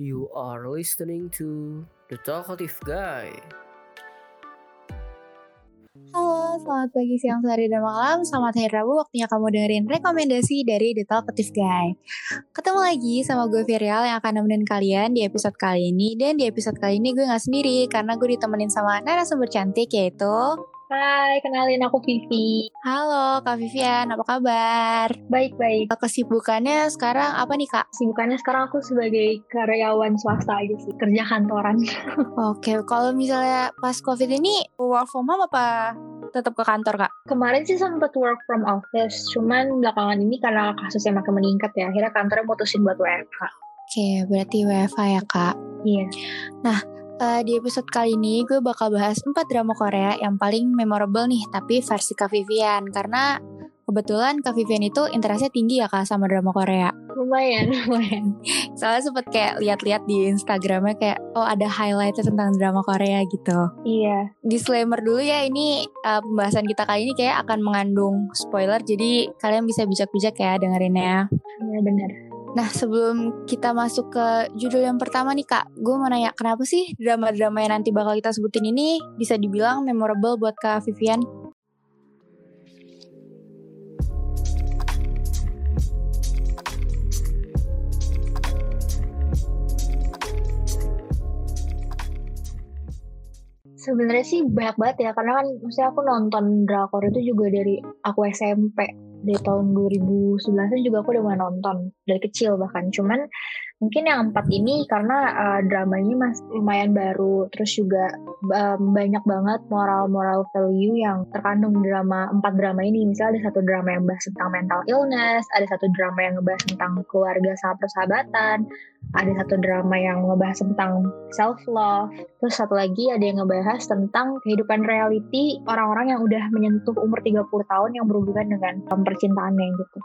You are listening to The Talkative Guy. Halo, selamat pagi, siang, sore, dan malam. Selamat hari Rabu, waktunya kamu dengerin rekomendasi dari The Talkative Guy. Ketemu lagi sama gue Viral yang akan nemenin kalian di episode kali ini. Dan di episode kali ini gue gak sendiri, karena gue ditemenin sama narasumber cantik yaitu... Hai, kenalin aku Vivi. Halo Kak Vivian, apa kabar? Baik-baik. Kesibukannya sekarang apa nih Kak? Kesibukannya sekarang aku sebagai karyawan swasta aja sih, kerja kantoran. Oke, kalau misalnya pas COVID ini work from home apa tetap ke kantor Kak? Kemarin sih sempat work from office, cuman belakangan ini karena kasusnya makin meningkat ya, akhirnya kantornya mutusin buat WFH. Oke, berarti WFH ya Kak? Iya. Nah, uh, di episode kali ini gue bakal bahas 4 drama Korea yang paling memorable nih, tapi versi Kak Vivian. Karena kebetulan Kak Vivian itu interestnya tinggi ya Kak sama drama Korea. Lumayan, lumayan. Soalnya sempet kayak lihat-lihat di Instagramnya kayak, oh ada highlightnya tentang drama Korea gitu. Iya. Disclaimer dulu ya, ini uh, pembahasan kita kali ini kayak akan mengandung spoiler, jadi kalian bisa bijak-bijak ya dengerinnya. Iya benar. Nah sebelum kita masuk ke judul yang pertama nih kak, gue mau nanya kenapa sih drama-drama yang nanti bakal kita sebutin ini bisa dibilang memorable buat kak Vivian? Sebenarnya sih banyak banget ya, karena kan maksudnya aku nonton drakor itu juga dari aku SMP dari tahun 2011 juga aku udah mulai nonton dari kecil bahkan. Cuman mungkin yang empat ini karena uh, dramanya masih lumayan baru terus juga um, banyak banget moral-moral value yang terkandung drama empat drama ini. Misalnya ada satu drama yang bahas tentang mental illness ada satu drama yang ngebahas tentang keluarga sama persahabatan ada satu drama yang ngebahas tentang self love terus satu lagi ada yang ngebahas tentang kehidupan reality orang-orang yang udah menyentuh umur 30 tahun yang berhubungan dengan percintaannya gitu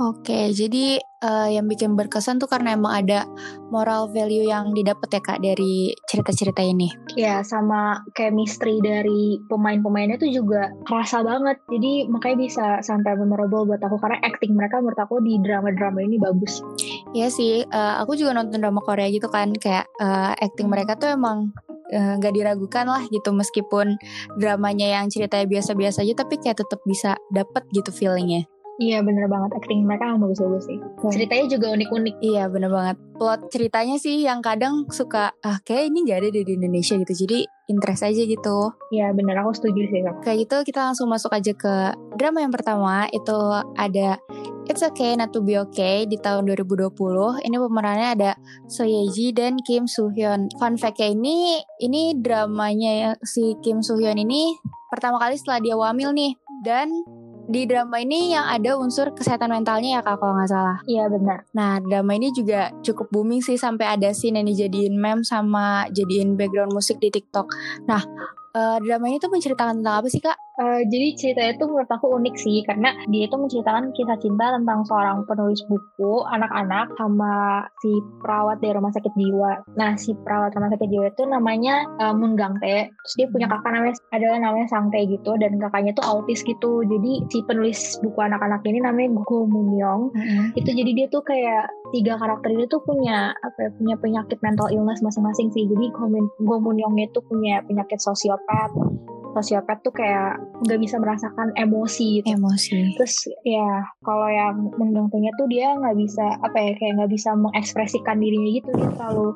Oke, jadi uh, yang bikin berkesan tuh karena emang ada moral value yang didapat ya kak dari cerita-cerita ini. Ya, sama chemistry dari pemain-pemainnya tuh juga kerasa banget. Jadi makanya bisa sampai memorable buat aku karena acting mereka menurut aku di drama-drama ini bagus. Iya sih, uh, aku juga nonton drama Korea gitu kan, kayak uh, acting mereka tuh emang nggak uh, diragukan lah gitu meskipun dramanya yang ceritanya biasa-biasa aja tapi kayak tetap bisa dapet gitu feelingnya. Iya bener banget acting mereka yang bagus-bagus sih. Ceritanya juga unik-unik. Iya bener banget. Plot ceritanya sih yang kadang suka ah kayak ini gak ada di Indonesia gitu. Jadi interest aja gitu. Iya bener aku setuju sih. Kayak gitu kita langsung masuk aja ke drama yang pertama itu ada It's Okay Not To Be Okay di tahun 2020. Ini pemerannya ada So Ye Ji dan Kim Soo Hyun. Fun fact ini ini dramanya si Kim Soo Hyun ini pertama kali setelah dia wamil nih dan di drama ini yang ada unsur kesehatan mentalnya ya kak kalau nggak salah. Iya benar. Nah drama ini juga cukup booming sih sampai ada scene yang dijadiin meme sama jadiin background musik di TikTok. Nah uh, drama ini tuh menceritakan tentang apa sih kak? Uh, jadi ceritanya itu menurut aku unik sih karena dia itu menceritakan kisah cinta tentang seorang penulis buku anak-anak sama si perawat dari rumah sakit jiwa. Nah si perawat rumah sakit jiwa itu namanya uh, Moon Gang Tae. Terus dia punya kakak namanya adalah namanya Sang Tae gitu dan kakaknya tuh autis gitu. Jadi si penulis buku anak-anak ini namanya Go Moon Young. Mm-hmm. Itu jadi dia tuh kayak tiga karakter ini tuh punya apa ya, punya penyakit mental illness masing-masing sih. Jadi Go Young itu punya penyakit sosiopat sosiopat tuh kayak nggak bisa merasakan emosi gitu. emosi. Terus ya kalau yang menggantungnya tuh dia nggak bisa apa ya kayak nggak bisa mengekspresikan dirinya gitu. Dia terlalu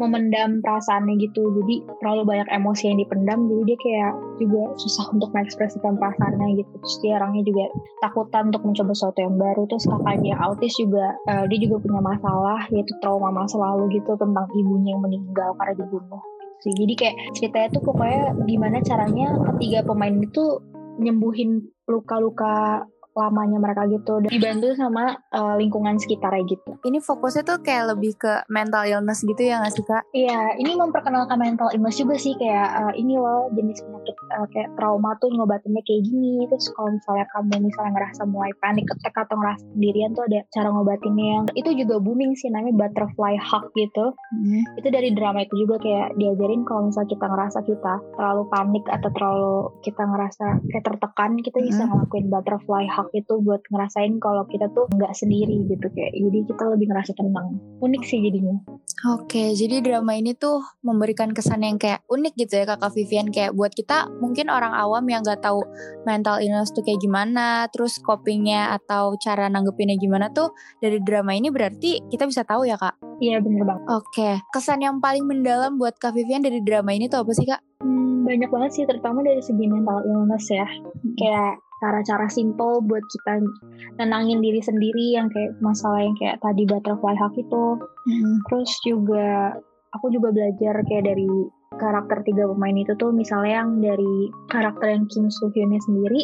memendam perasaannya gitu. Jadi terlalu banyak emosi yang dipendam. Jadi dia kayak juga susah untuk mengekspresikan perasaannya gitu. Terus dia orangnya juga takutan untuk mencoba sesuatu yang baru. Terus kakaknya autis juga uh, dia juga punya masalah yaitu trauma masa lalu gitu tentang ibunya yang meninggal karena dibunuh sih. Jadi kayak ceritanya tuh pokoknya gimana caranya ketiga pemain itu nyembuhin luka-luka lamanya mereka gitu dan dibantu sama uh, lingkungan sekitarnya gitu. Ini fokusnya tuh kayak lebih ke mental illness gitu ya nggak sih kak? Iya, ini memperkenalkan mental illness juga sih kayak uh, ini loh jenis penyakit uh, kayak trauma tuh ngobatinnya kayak gini. Terus kalau misalnya kamu misalnya ngerasa mulai panik attack atau ngerasa sendirian tuh ada cara ngobatinnya yang itu juga booming sih namanya butterfly hug gitu. Hmm. Itu dari drama itu juga kayak diajarin kalau misalnya kita ngerasa kita terlalu panik atau terlalu kita ngerasa kayak tertekan kita hmm. bisa ngelakuin butterfly hug hak itu buat ngerasain kalau kita tuh nggak sendiri gitu kayak jadi kita lebih ngerasa tenang. Unik sih jadinya. Oke, jadi drama ini tuh memberikan kesan yang kayak unik gitu ya kakak Vivian. Kayak buat kita mungkin orang awam yang nggak tahu mental illness tuh kayak gimana, terus copingnya atau cara nanggepinnya gimana tuh dari drama ini berarti kita bisa tahu ya kak. iya bener banget. Oke, kesan yang paling mendalam buat kak Vivian dari drama ini tuh apa sih kak? Hmm, banyak banget sih terutama dari segi mental illness ya. Kayak cara-cara simple buat kita nenangin diri sendiri yang kayak masalah yang kayak tadi butterfly hug itu. Terus juga aku juga belajar kayak dari karakter tiga pemain itu tuh misalnya yang dari karakter yang Kim Soo Hyunnya sendiri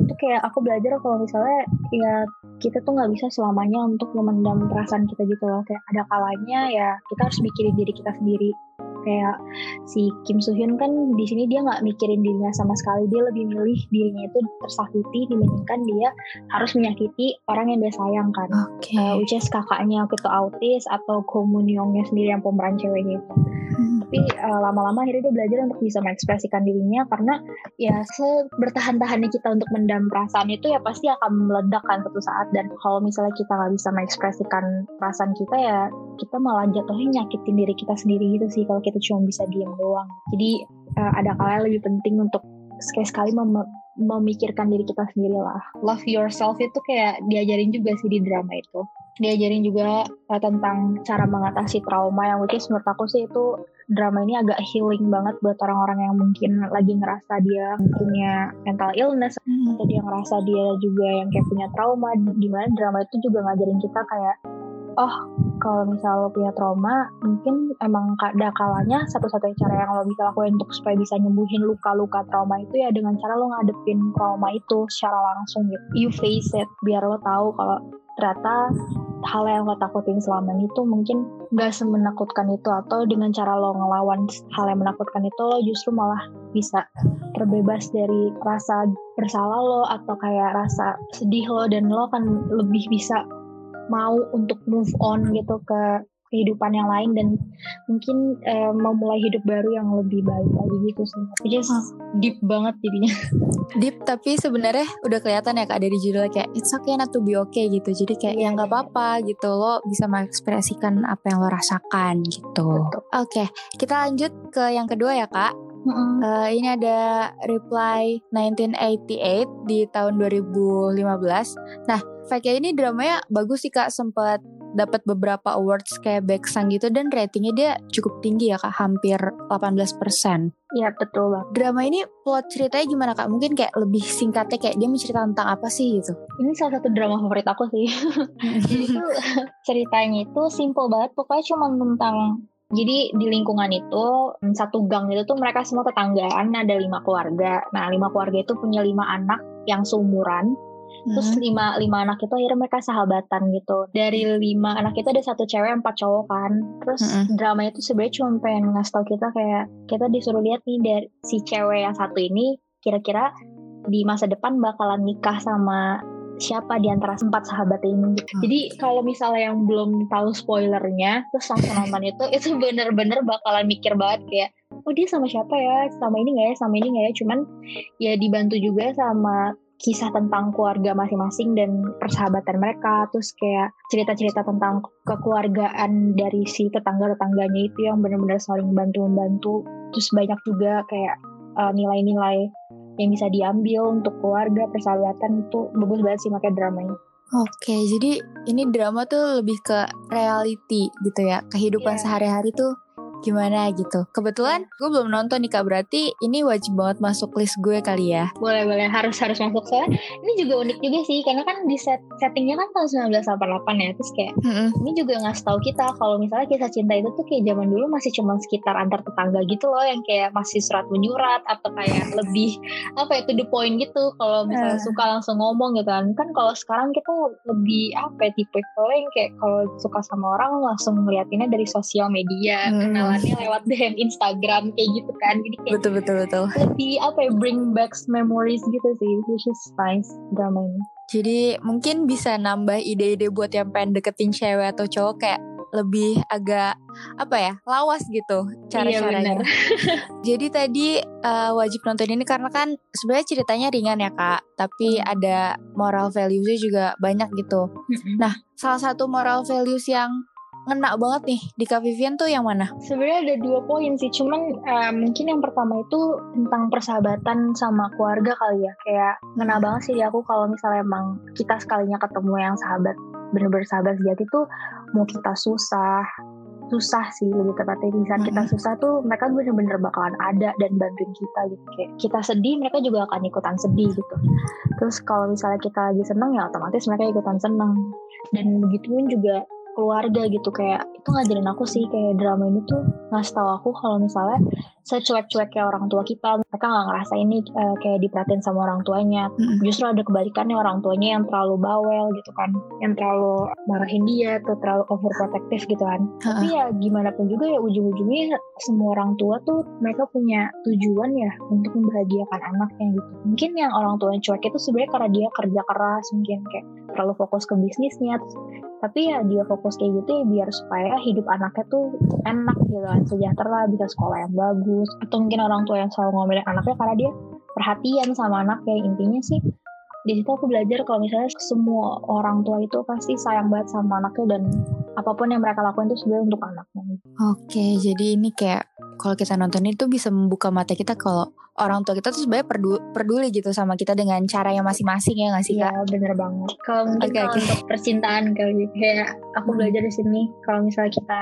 itu kayak aku belajar kalau misalnya ya kita tuh nggak bisa selamanya untuk memendam perasaan kita gitu loh. Kayak ada kalanya ya kita harus mikirin diri kita sendiri kayak si Kim Soo Hyun kan di sini dia nggak mikirin dirinya sama sekali dia lebih milih dirinya itu tersakiti dibandingkan dia harus menyakiti orang yang dia sayang kan Oke. uh, which is kakaknya waktu autis atau Komunyongnya sendiri yang pemeran ceweknya itu Hmm. Tapi uh, lama-lama akhirnya dia belajar untuk bisa mengekspresikan dirinya karena ya sebertahan-tahannya kita untuk mendam perasaan itu ya pasti akan meledak kan suatu saat. Dan kalau misalnya kita nggak bisa mengekspresikan perasaan kita ya kita malah jatuhnya nyakitin diri kita sendiri gitu sih kalau kita cuma bisa diem doang. Jadi uh, ada kalanya lebih penting untuk sekali-sekali mem- memikirkan diri kita sendiri lah. Love yourself itu kayak diajarin juga sih di drama itu. Diajarin juga uh, tentang cara mengatasi trauma yang which is menurut aku sih itu drama ini agak healing banget buat orang-orang yang mungkin lagi ngerasa dia punya mental illness atau dia ngerasa dia juga yang kayak punya trauma di mana drama itu juga ngajarin kita kayak oh kalau misal lo punya trauma mungkin emang ada kalanya satu-satunya cara yang lo bisa lakuin untuk supaya bisa nyembuhin luka-luka trauma itu ya dengan cara lo ngadepin trauma itu secara langsung gitu. You face it biar lo tahu kalau ternyata hal yang lo takutin selama ini tuh mungkin gak semenakutkan itu atau dengan cara lo ngelawan hal yang menakutkan itu lo justru malah bisa terbebas dari rasa bersalah lo atau kayak rasa sedih lo dan lo akan lebih bisa mau untuk move on gitu ke kehidupan yang lain dan mungkin eh, memulai hidup baru yang lebih baik lagi gitu sih. Which is deep banget jadinya. Deep tapi sebenarnya udah kelihatan ya kak dari judulnya kayak it's okay not to be okay gitu. Jadi kayak Iya, ya nggak apa-apa gitu lo bisa mengekspresikan apa yang lo rasakan gitu. Oke, kita lanjut ke yang kedua ya kak. Mm-mm. Eh, ini ada Reply 1988 di tahun 2015. Nah, Fake ini dramanya bagus sih kak, sempat dapat beberapa awards kayak Baeksang gitu dan ratingnya dia cukup tinggi ya kak, hampir 18%. Iya betul banget. Drama ini plot ceritanya gimana kak? Mungkin kayak lebih singkatnya kayak dia menceritakan tentang apa sih gitu? Ini salah satu drama favorit aku sih. Jadi itu ceritanya itu simple banget. Pokoknya cuma tentang jadi di lingkungan itu satu gang itu tuh mereka semua tetanggaan ada lima keluarga. Nah lima keluarga itu punya lima anak yang seumuran. Terus Mhm. lima lima anak itu akhirnya mereka sahabatan gitu. Dari lima anak itu ada satu cewek empat cowok kan. Terus Mhm. drama itu sebenarnya cuma pengen ngasih tau kita kayak kita disuruh lihat nih dari si cewek yang satu ini kira-kira di masa depan bakalan nikah sama siapa di antara empat sahabat ini. Jadi kalau misalnya yang belum tahu spoilernya, terus langsung nonton itu, itu bener-bener bakalan mikir banget kayak, oh dia sama siapa ya, sama ini nggak ya, sama ini nggak ya. Cuman ya dibantu juga sama kisah tentang keluarga masing-masing dan persahabatan mereka, terus kayak cerita-cerita tentang kekeluargaan dari si tetangga-tetangganya itu yang benar-benar saling bantu-membantu. Terus banyak juga kayak uh, nilai-nilai yang bisa diambil untuk keluarga, persahabatan itu bagus banget sih makanya dramanya. Oke, jadi ini drama tuh lebih ke reality gitu ya, kehidupan Iya. sehari-hari tuh gimana gitu. Kebetulan gue belum nonton nih kak, berarti ini wajib banget masuk list gue kali ya. Boleh boleh harus harus masuk soalnya ini juga unik juga sih karena kan di set settingnya kan tahun 1988 ya terus kayak Mm-mm. ini juga ngasih tahu kita kalau misalnya kisah cinta itu tuh kayak zaman dulu masih cuma sekitar antar tetangga gitu loh yang kayak masih surat menyurat atau kayak lebih apa ya to the point gitu kalau misalnya Eh. suka langsung ngomong gitu kan kan kalau sekarang kita lebih apa ya tipe yang kayak kalau suka sama orang langsung ngeliatinnya dari sosial media Hmm. Kenalannya lewat DM Instagram kayak gitu kan jadi kayak Betul betul betul. lebih apa ya bring back memories gitu sih which is nice drama ini Jadi mungkin bisa nambah ide-ide buat yang pengen deketin cewek atau cowok kayak lebih agak apa ya lawas gitu cara Iya. Jadi tadi uh, wajib nonton ini karena kan sebenarnya ceritanya ringan ya kak, tapi Hmm. ada moral valuesnya juga banyak gitu. Nah, salah satu moral values yang ngena banget nih di Kak Vivian tuh yang mana? Sebenarnya ada dua poin sih, cuman eh, mungkin yang pertama itu tentang persahabatan sama keluarga kali ya. Kayak ngena banget sih di aku kalau misalnya emang kita sekalinya ketemu yang sahabat, bener-bener sahabat sejati tuh mau kita susah, susah sih lebih tepatnya. Di saat kita susah tuh mereka bener-bener bakalan ada dan bantuin kita gitu. Kayak kita sedih mereka juga akan ikutan sedih gitu. Terus kalau misalnya kita lagi seneng ya otomatis mereka ikutan seneng. Dan begitu pun juga keluarga gitu. Kayak itu ngajarin aku sih kayak drama ini tuh ngasih tahu aku kalau misalnya secuek-cuek kayak orang tua kita mereka nggak ngerasa ini eh, kayak diperhatiin sama orang tuanya. Mm-mm. justru ada kebalikannya orang tuanya yang terlalu bawel gitu kan yang terlalu marahin dia atau terlalu overprotective gitu kan. Tapi ya gimana pun juga ya ujung-ujungnya semua orang tua tuh mereka punya tujuan ya untuk membahagiakan anaknya gitu. Mungkin yang orang tua yang cuek itu sebenarnya karena dia kerja keras mungkin kayak terlalu fokus ke bisnisnya tapi ya dia fokus kayak gitu ya biar supaya hidup anaknya tuh enak gitu kan sejahtera bisa sekolah yang bagus atau mungkin orang tua yang selalu ngomelin anaknya karena dia perhatian sama anaknya. Intinya sih di situ aku belajar kalau misalnya semua orang tua itu pasti sayang banget sama anaknya dan apa pun yang mereka lakukan itu sebenarnya untuk anaknya. Oke, jadi ini kayak kalau kita nonton itu bisa membuka mata kita kalau orang tua kita tuh sebenarnya perdu- peduli gitu sama kita dengan cara yang masing-masing ya nggak sih kak? Iya bener banget. Kalau mungkin Oke, kalau oke. untuk percintaan kali kayak aku Hmm. belajar di sini kalau misalnya kita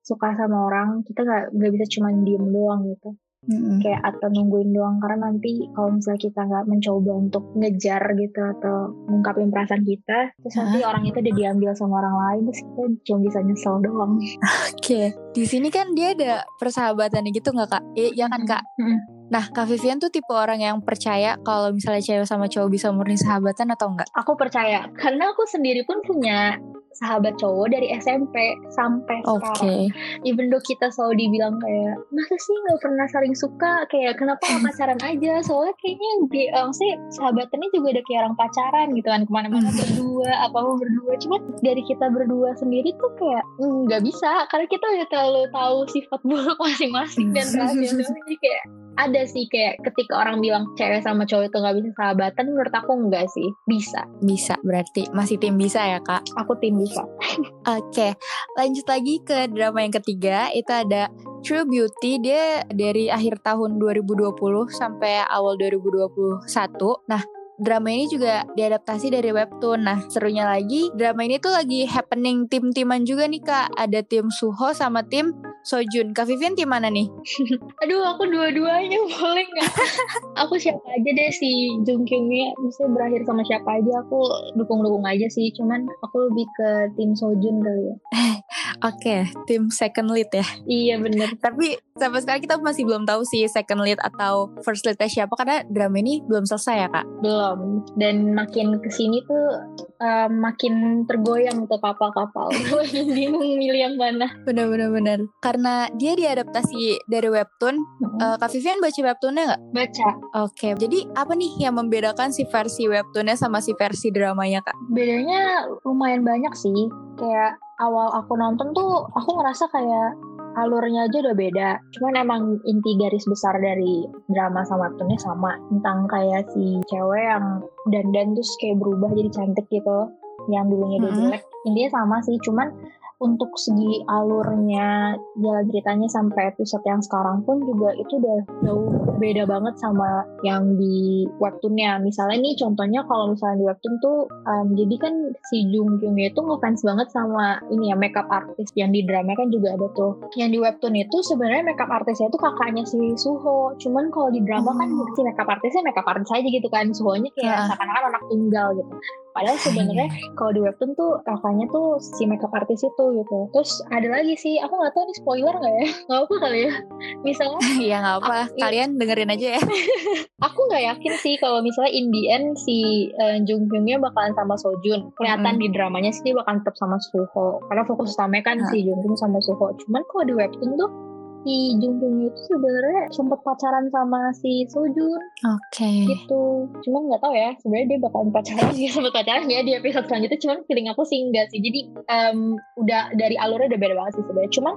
suka sama orang kita nggak nggak bisa cuma diem doang gitu Mm-mm. kayak atau nungguin doang karena nanti kalau misalnya kita nggak mencoba untuk ngejar gitu atau ngungkapin perasaan kita terus nanti orang itu udah diambil sama orang lain terus kita cuma bisa nyesel doang. Oke, di sini kan dia ada persahabatannya gitu nggak kak? Iya kan kak? Mm-mm. Nah, Kak Vivian tuh tipe orang yang percaya kalau misalnya cewek sama cowok bisa murni sahabatan atau enggak? Aku percaya karena aku sendiri pun punya sahabat cowok dari SMP sampai Oke. sekarang. even though kita selalu dibilang kayak masa sih nggak pernah saling suka kayak kenapa nggak pacaran aja soalnya kayaknya di eh, maksudnya sahabatannya juga udah kayak orang pacaran gitu kan ke mana-mana berdua apa apa berdua cuma dari kita berdua sendiri tuh kayak mm, nggak bisa karena kita udah terlalu tahu sifat buruk masing-masing dan rahasia jadi kayak ada sih kayak ketika orang bilang cewek sama cowok itu nggak bisa sahabatan menurut aku enggak sih bisa Bisa berarti masih tim bisa ya kak? aku tim bisa Oke, lanjut lagi ke drama yang ketiga. Itu ada True Beauty. Dia dari akhir tahun 2020 sampai awal 2021. Nah, drama ini juga diadaptasi dari webtoon. Nah, serunya lagi, drama ini tuh lagi happening tim-timan juga nih kak. Ada tim Suho sama tim Sojun. Kak Vivian tim mana nih? Aduh, aku dua-duanya boleh nggak? aku siapa aja deh si Jung Kyungnya, maksudnya berakhir sama siapa aja aku dukung-dukung aja sih. Cuman aku lebih ke tim Sojun kali ya. Oke, tim second lead ya. Iya bener. Tapi sampai sekarang kita masih belum tahu sih second lead atau first leadnya siapa karena drama ini belum selesai ya kak. Belum. Dan makin ke sini tuh eh, makin tergoyang tuh kapal-kapal. Bingung milih yang mana. Bener-bener bener. Karena dia diadaptasi dari webtoon. Eh, Kak Vivian baca webtoonnya nggak? Baca. Oke, jadi apa nih yang membedakan si versi webtoonnya sama si versi dramanya kak? Bedanya lumayan banyak sih. Kayak awal aku nonton tuh aku ngerasa kayak alurnya aja udah beda. Cuman emang inti garis besar dari drama sama webtoonnya sama. Tentang kayak si cewek yang dandan terus kayak berubah jadi cantik gitu. Yang dulunya dia Mhm. jelek. Intinya sama sih. Cuman untuk segi alurnya jalan ceritanya sampai episode yang sekarang pun juga itu udah jauh beda banget sama yang di webtoonnya. Misalnya nih contohnya kalau misalnya di webtoon tuh um, jadi kan si Jung Kyung itu ngefans banget sama ini ya makeup artist yang di drama kan juga ada tuh. Yang di webtoon itu sebenarnya makeup artisnya itu kakaknya si Suho. Cuman kalau di drama kan Oh. si makeup artisnya makeup artis aja gitu kan. Suhonya kayak Ah. seakan-akan anak tunggal gitu padahal sebenarnya kalau di webtoon tuh kakaknya tuh si makeup artis itu gitu terus ada lagi sih aku nggak tahu nih spoiler nggak ya nggak apa kali ya misalnya ya nggak apa, iya. kalian dengerin aja ya. aku nggak yakin sih kalau misalnya in the end si uh, Jung Kyungnya bakalan sama Sojun kelihatan Mm. di dramanya sih dia bakalan tetap sama Suho karena fokus utamanya kan Ah. si Jung Kyung sama Suho cuman kalau di webtoon tuh si Jung Kyung itu sebenarnya sempat pacaran sama si Sojun Oke. gitu. Cuman nggak tahu ya sebenarnya dia bakalan pacaran dia sempat pacaran ya di episode selanjutnya. Cuman feeling aku sih enggak sih. Jadi em, udah dari alurnya udah beda banget sih sebenarnya. Cuman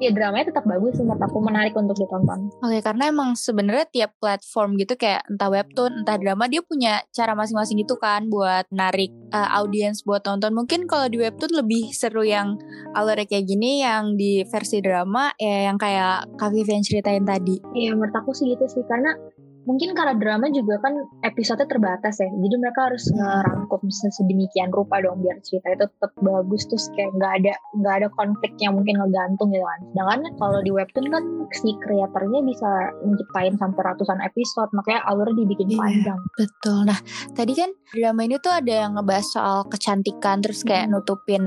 ya dramanya tetap bagus sih menurut aku menarik untuk ditonton Oke, karena emang sebenarnya tiap platform gitu kayak entah webtoon, entah drama dia punya cara masing-masing gitu kan buat narik uh, audiens buat nonton. Mungkin kalau di webtoon lebih seru yang alurnya kayak gini, yang di versi drama ya yang kayak Kak Vivian ceritain tadi. Iya menurut aku sih gitu sih karena mungkin karena drama juga kan episode terbatas ya jadi mereka harus ngerangkum sedemikian rupa dong biar cerita itu tetap bagus terus kayak nggak ada nggak ada konflik yang mungkin ngegantung gitu kan sedangkan kalau di webtoon kan si kreatornya bisa menciptain sampai ratusan episode makanya alurnya dibikin Iya. panjang Betul. Nah, tadi kan drama ini tuh ada yang ngebahas soal kecantikan terus kayak Hmm. nutupin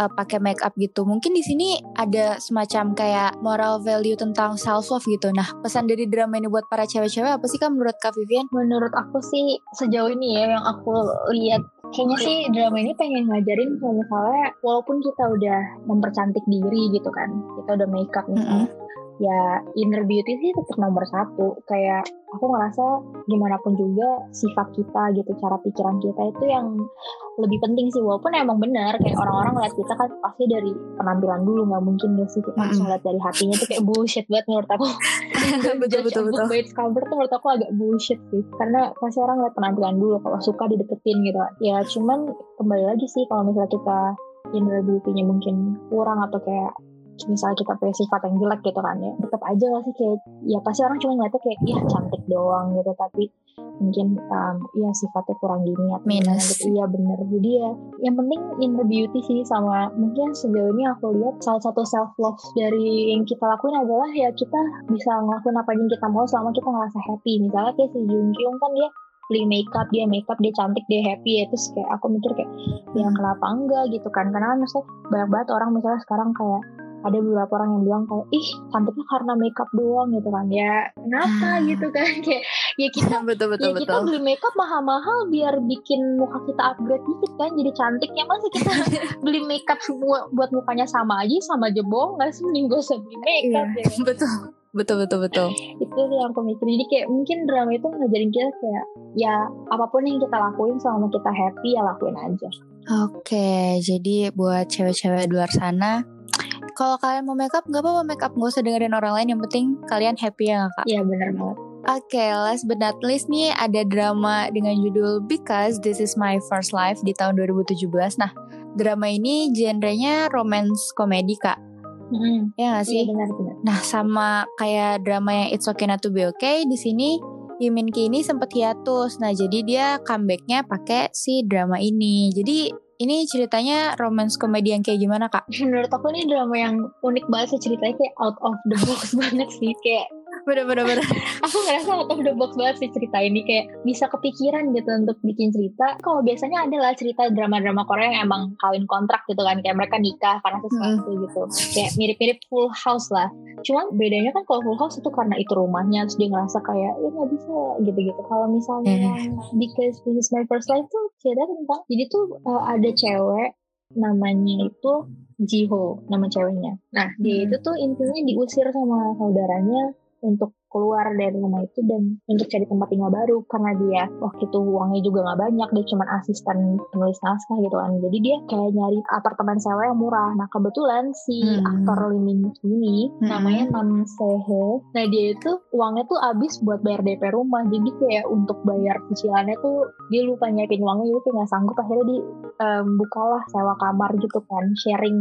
uh, pakai make up gitu. Mungkin di sini ada semacam kayak moral value tentang self love gitu. Nah, pesan dari drama ini buat para cewek-cewek apa sih kan menurut Kak Vivian? menurut aku sih sejauh ini ya yang aku lihat kayaknya sih drama ini pengen ngajarin kalau misalnya walaupun kita udah mempercantik diri gitu kan kita udah makeup misalnya ya inner beauty sih tetap nomor satu. Kayak aku ngerasa gimana pun juga sifat kita gitu cara pikiran kita itu yang lebih penting sih. Walaupun emang benar kayak orang-orang ngeliat kita kan pasti dari penampilan dulu. Nggak mungkin deh sih kita langsung lihat dari hatinya itu kayak bullshit banget menurut aku. Betul betul betul. cover tuh menurut aku agak bullshit sih. Karena pasti orang lihat penampilan dulu kalau suka dideketin gitu. Ya cuman kembali lagi sih kalau misalnya kita inner beauty-nya mungkin kurang atau kayak misalnya kita punya sifat yang jelek gitu kan ya tetap aja gak sih kayak ya pasti orang cuma ngeliatnya kayak ya cantik doang gitu. Tapi mungkin um, ya sifatnya kurang gini atau Minus. gitu. Iya bener. Jadi ya yang penting inner beauty sih sama mungkin sejauh ini aku lihat salah satu self love dari yang kita lakuin adalah ya kita bisa ngelakuin apa yang kita mau selama kita ngerasa happy. Misalnya kayak si Jung Kyung kan dia beli makeup dia makeup dia cantik dia happy ya. Terus kayak aku mikir kayak ya kenapa enggak? gitu kan. Karena kan maksudnya banyak banget orang misalnya sekarang kayak ada beberapa orang yang bilang kayak ih cantiknya karena makeup doang gitu kan. Ya kenapa Hmm. gitu kan? Kayak ya kita betul betul ya kita betul. beli makeup mahal-mahal biar bikin muka kita upgrade dikit kan jadi cantik. Ya masa kita beli makeup semua buat mukanya sama aja sama aja bohong nggak sih? Mending usah beli makeup ya betul betul betul betul. itu sih yang aku mikir jadi kayak mungkin drama itu ngajarin kita kayak ya apa pun yang kita lakuin selama kita happy ya lakuin aja. Oke, jadi buat cewek-cewek di luar sana, kalau kalian mau makeup nggak apa-apa makeup, nggak usah dengerin orang lain. Yang penting kalian happy ya kak. iya bener banget Oke, last but not least nih ada drama dengan judul Because This Is My First Life di tahun 2017. Nah, drama ini genrenya romance komedi kak. Mm-mm. Ya nggak iya sih? benar-benar Nah, sama kayak drama yang It's Okay Not To Be Okay, di sini Yimin Ki ini sempat hiatus. Nah, jadi dia comebacknya pakai si drama ini. Jadi ini ceritanya romance komedi yang kayak gimana kak? menurut aku ini drama yang unik banget sih ceritanya kayak out of the box banget sih kayak Bener-bener bener. aku ngerasa out of the box banget sih cerita ini kayak bisa kepikiran gitu untuk bikin cerita. Kalau biasanya ada lah cerita drama-drama Korea yang emang kawin kontrak gitu kan kayak mereka nikah karena sesuatu gitu. Kayak mirip-mirip Full House lah. Cuman bedanya kan kalau Full House itu karena itu rumahnya terus dia ngerasa kayak ya nggak bisa gitu-gitu. Kalau misalnya yang Because This Is My First Life tuh cerita tentang jadi tuh uh, ada cewek namanya itu Jiho nama ceweknya. Nah dia Hmm. itu tuh intinya diusir sama saudaranya untuk keluar dari rumah itu dan untuk cari tempat tinggal baru. Karena dia waktu itu uangnya juga nggak banyak dia cuma asisten penulis naskah gitu kan. Jadi dia kayak nyari apartemen sewa yang murah. Nah kebetulan si Hmm. aktor Lee Min Ki ini Hmm. namanya Nam Sehe nah dia itu uangnya tuh habis buat bayar DP rumah. Jadi kayak untuk bayar cicilannya tuh dia lupa nyiapin uangnya. Jadi kayak nggak sanggup. Akhirnya di em, bukalah sewa kamar gitu kan. Sharing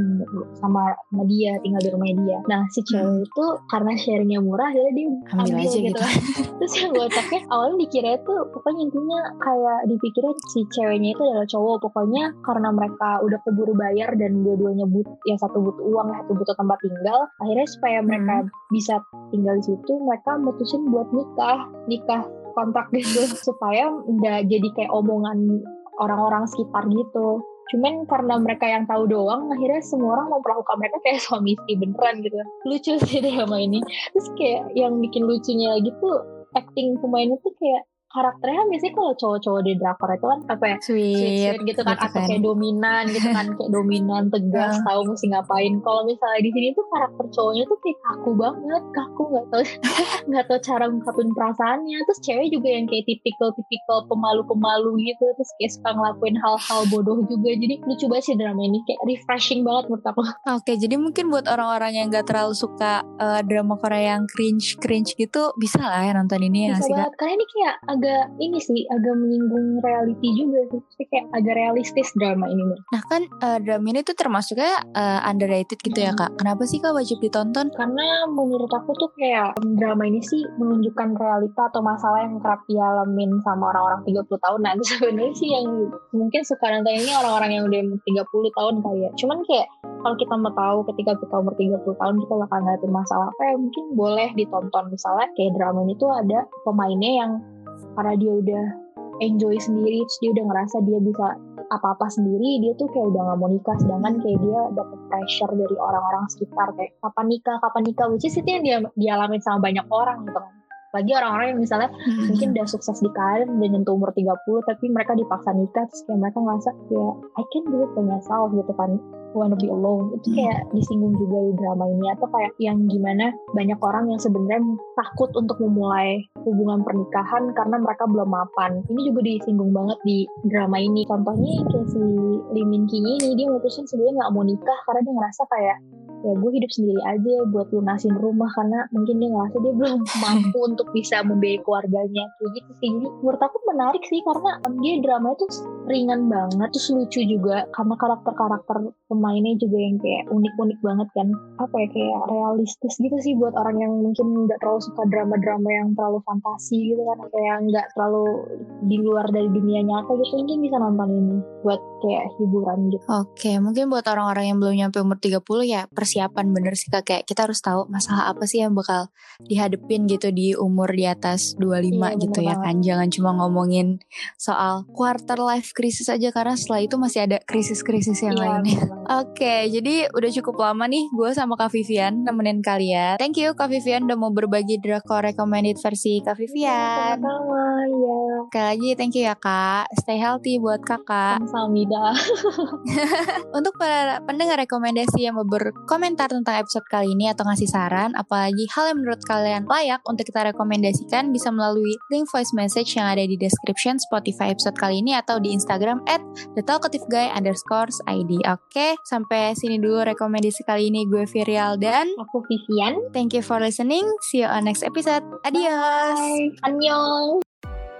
sama, sama dia tinggal di rumah dia. Nah si cewek itu karena sharingnya murah akhirnya dia Ambil ambil, aja gitu, gitu. kan. Terus yang gue otaknya awalnya dikira tuh pokoknya intinya kayak dipikirnya si ceweknya itu adalah cowok. Pokoknya karena mereka udah keburu bayar dan dua-duanya but yang satu butuh uang satu butuh tempat tinggal akhirnya supaya mereka bisa tinggal di situ mereka mutusin buat nikah nikah kontrak gitu. Supaya nggak jadi kayak omongan orang-orang sekitar gitu cuman karena mereka yang tahu doang akhirnya semua orang memperlakukan mereka kayak suami istri beneran gitu. Lucu sih drama ini. Terus kayak yang bikin lucunya lagi tuh acting pemainnya tuh kayak karakternya kan biasanya kalau cowok-cowok di drakor itu kan apa ya? Sweet, sweet, gitu kan atau kayak dominan gitu kan kayak dominan tegas Ah. tahu mesti ngapain. Kalau misalnya di sini tuh karakter cowoknya tuh kayak kaku banget kaku nggak tahu nggak tahu cara ngungkapin perasaannya. Terus cewek juga yang kayak tipikal tipikal pemalu pemalu gitu terus kayak suka ngelakuin hal-hal bodoh juga. Jadi lucu banget sih drama ini kayak refreshing banget menurut aku. Oke, jadi mungkin buat orang-orang yang gak terlalu suka eh, drama Korea yang cringe-cringe gitu, bisa lah ya nonton ini ya nggak bisa sih Kak? banget. Karena ini kayak agak ini sih agak menyinggung reality juga sih kayak agak realistis drama ini Mir. Nah kan eh, drama ini tuh termasuknya eh, underrated gitu ya Kak. Kenapa sih Kak wajib ditonton? karena menurut aku tuh kayak drama ini sih menunjukkan realita atau masalah yang kerap dialamin sama orang-orang 30 tahun nanti sebenarnya sih yang mungkin suka nonton ini orang-orang yang udah umur 30 tahun kali ya cuman kayak kalau kita mau tahu ketika kita umur 30 tahun kita bakal ngadepin masalah apa ya mungkin boleh ditonton misalnya kayak drama ini tuh ada pemainnya yang karena dia udah enjoy sendiri terus dia udah ngerasa dia bisa apa-apa sendiri dia tuh kayak udah gak mau nikah sedangkan kayak dia dapet pressure dari orang-orang sekitar kayak kapan nikah? Kapan nikah? Which is itu yang dia dialamin sama banyak orang gitu kan. Lagi orang-orang yang misalnya mungkin udah sukses di karir udah nyentuh umur 30 tapi mereka dipaksa nikah terus kayak mereka ngerasa kayak I can do it by myself gitu kan wanna be alone. Itu kayak disinggung juga di drama ini atau kayak yang gimana banyak orang yang sebenarnya takut untuk memulai hubungan pernikahan karena mereka belum mapan. Ini juga disinggung banget di drama ini. Contohnya kayak si Lee Min Ki ini dia mutusin sebenarnya nggak mau nikah karena dia ngerasa kayak ya gue hidup sendiri aja buat lunasin rumah karena mungkin dia ngerasa dia belum mampu untuk bisa membiayai keluarganya. Kayak gitu sih. Jadi menurut aku menarik sih karena dia drama itu ringan banget. Terus lucu juga karena karakter-karakter pemainnya juga yang kayak unik-unik banget kan. Apa ya kayak realistis gitu sih buat orang yang mungkin nggak terlalu suka drama-drama yang terlalu fantasi gitu kan. Kayak nggak terlalu di luar dari dunia nyata gitu. Mungkin bisa nonton ini buat kayak hiburan gitu. Oke, mungkin buat orang-orang yang belum nyampe umur 30 ya persiapan bener sih Kak. Kayak kita harus tahu masalah apa sih yang bakal dihadepin gitu di umur di atas 25 Iya, gitu ya kan. Jangan cuma ngomongin soal quarter life crisis aja karena setelah itu masih ada krisis-krisis yang Iya, lainnya. Oke, jadi udah cukup lama nih gue sama Kak Vivian nemenin kalian. Thank you Kak Vivian udah mau berbagi drakor recommended versi Kak Vivian. sama-sama ya Sekali lagi thank you ya Kak. Stay healthy buat Kakak. sama Mida Untuk para pendengar rekomendasi yang mau berkomentar tentang episode kali ini atau ngasih saran, apalagi hal yang menurut kalian layak untuk kita rekomendasikan bisa melalui link voice message yang ada di description Spotify episode kali ini atau di Instagram at thetalkativeguy underscore ID. Oke, sampai sini dulu rekomendasi kali ini. Gue Virial dan aku Vivian thank you for listening. See you on next episode. Adios! Bye. annyeong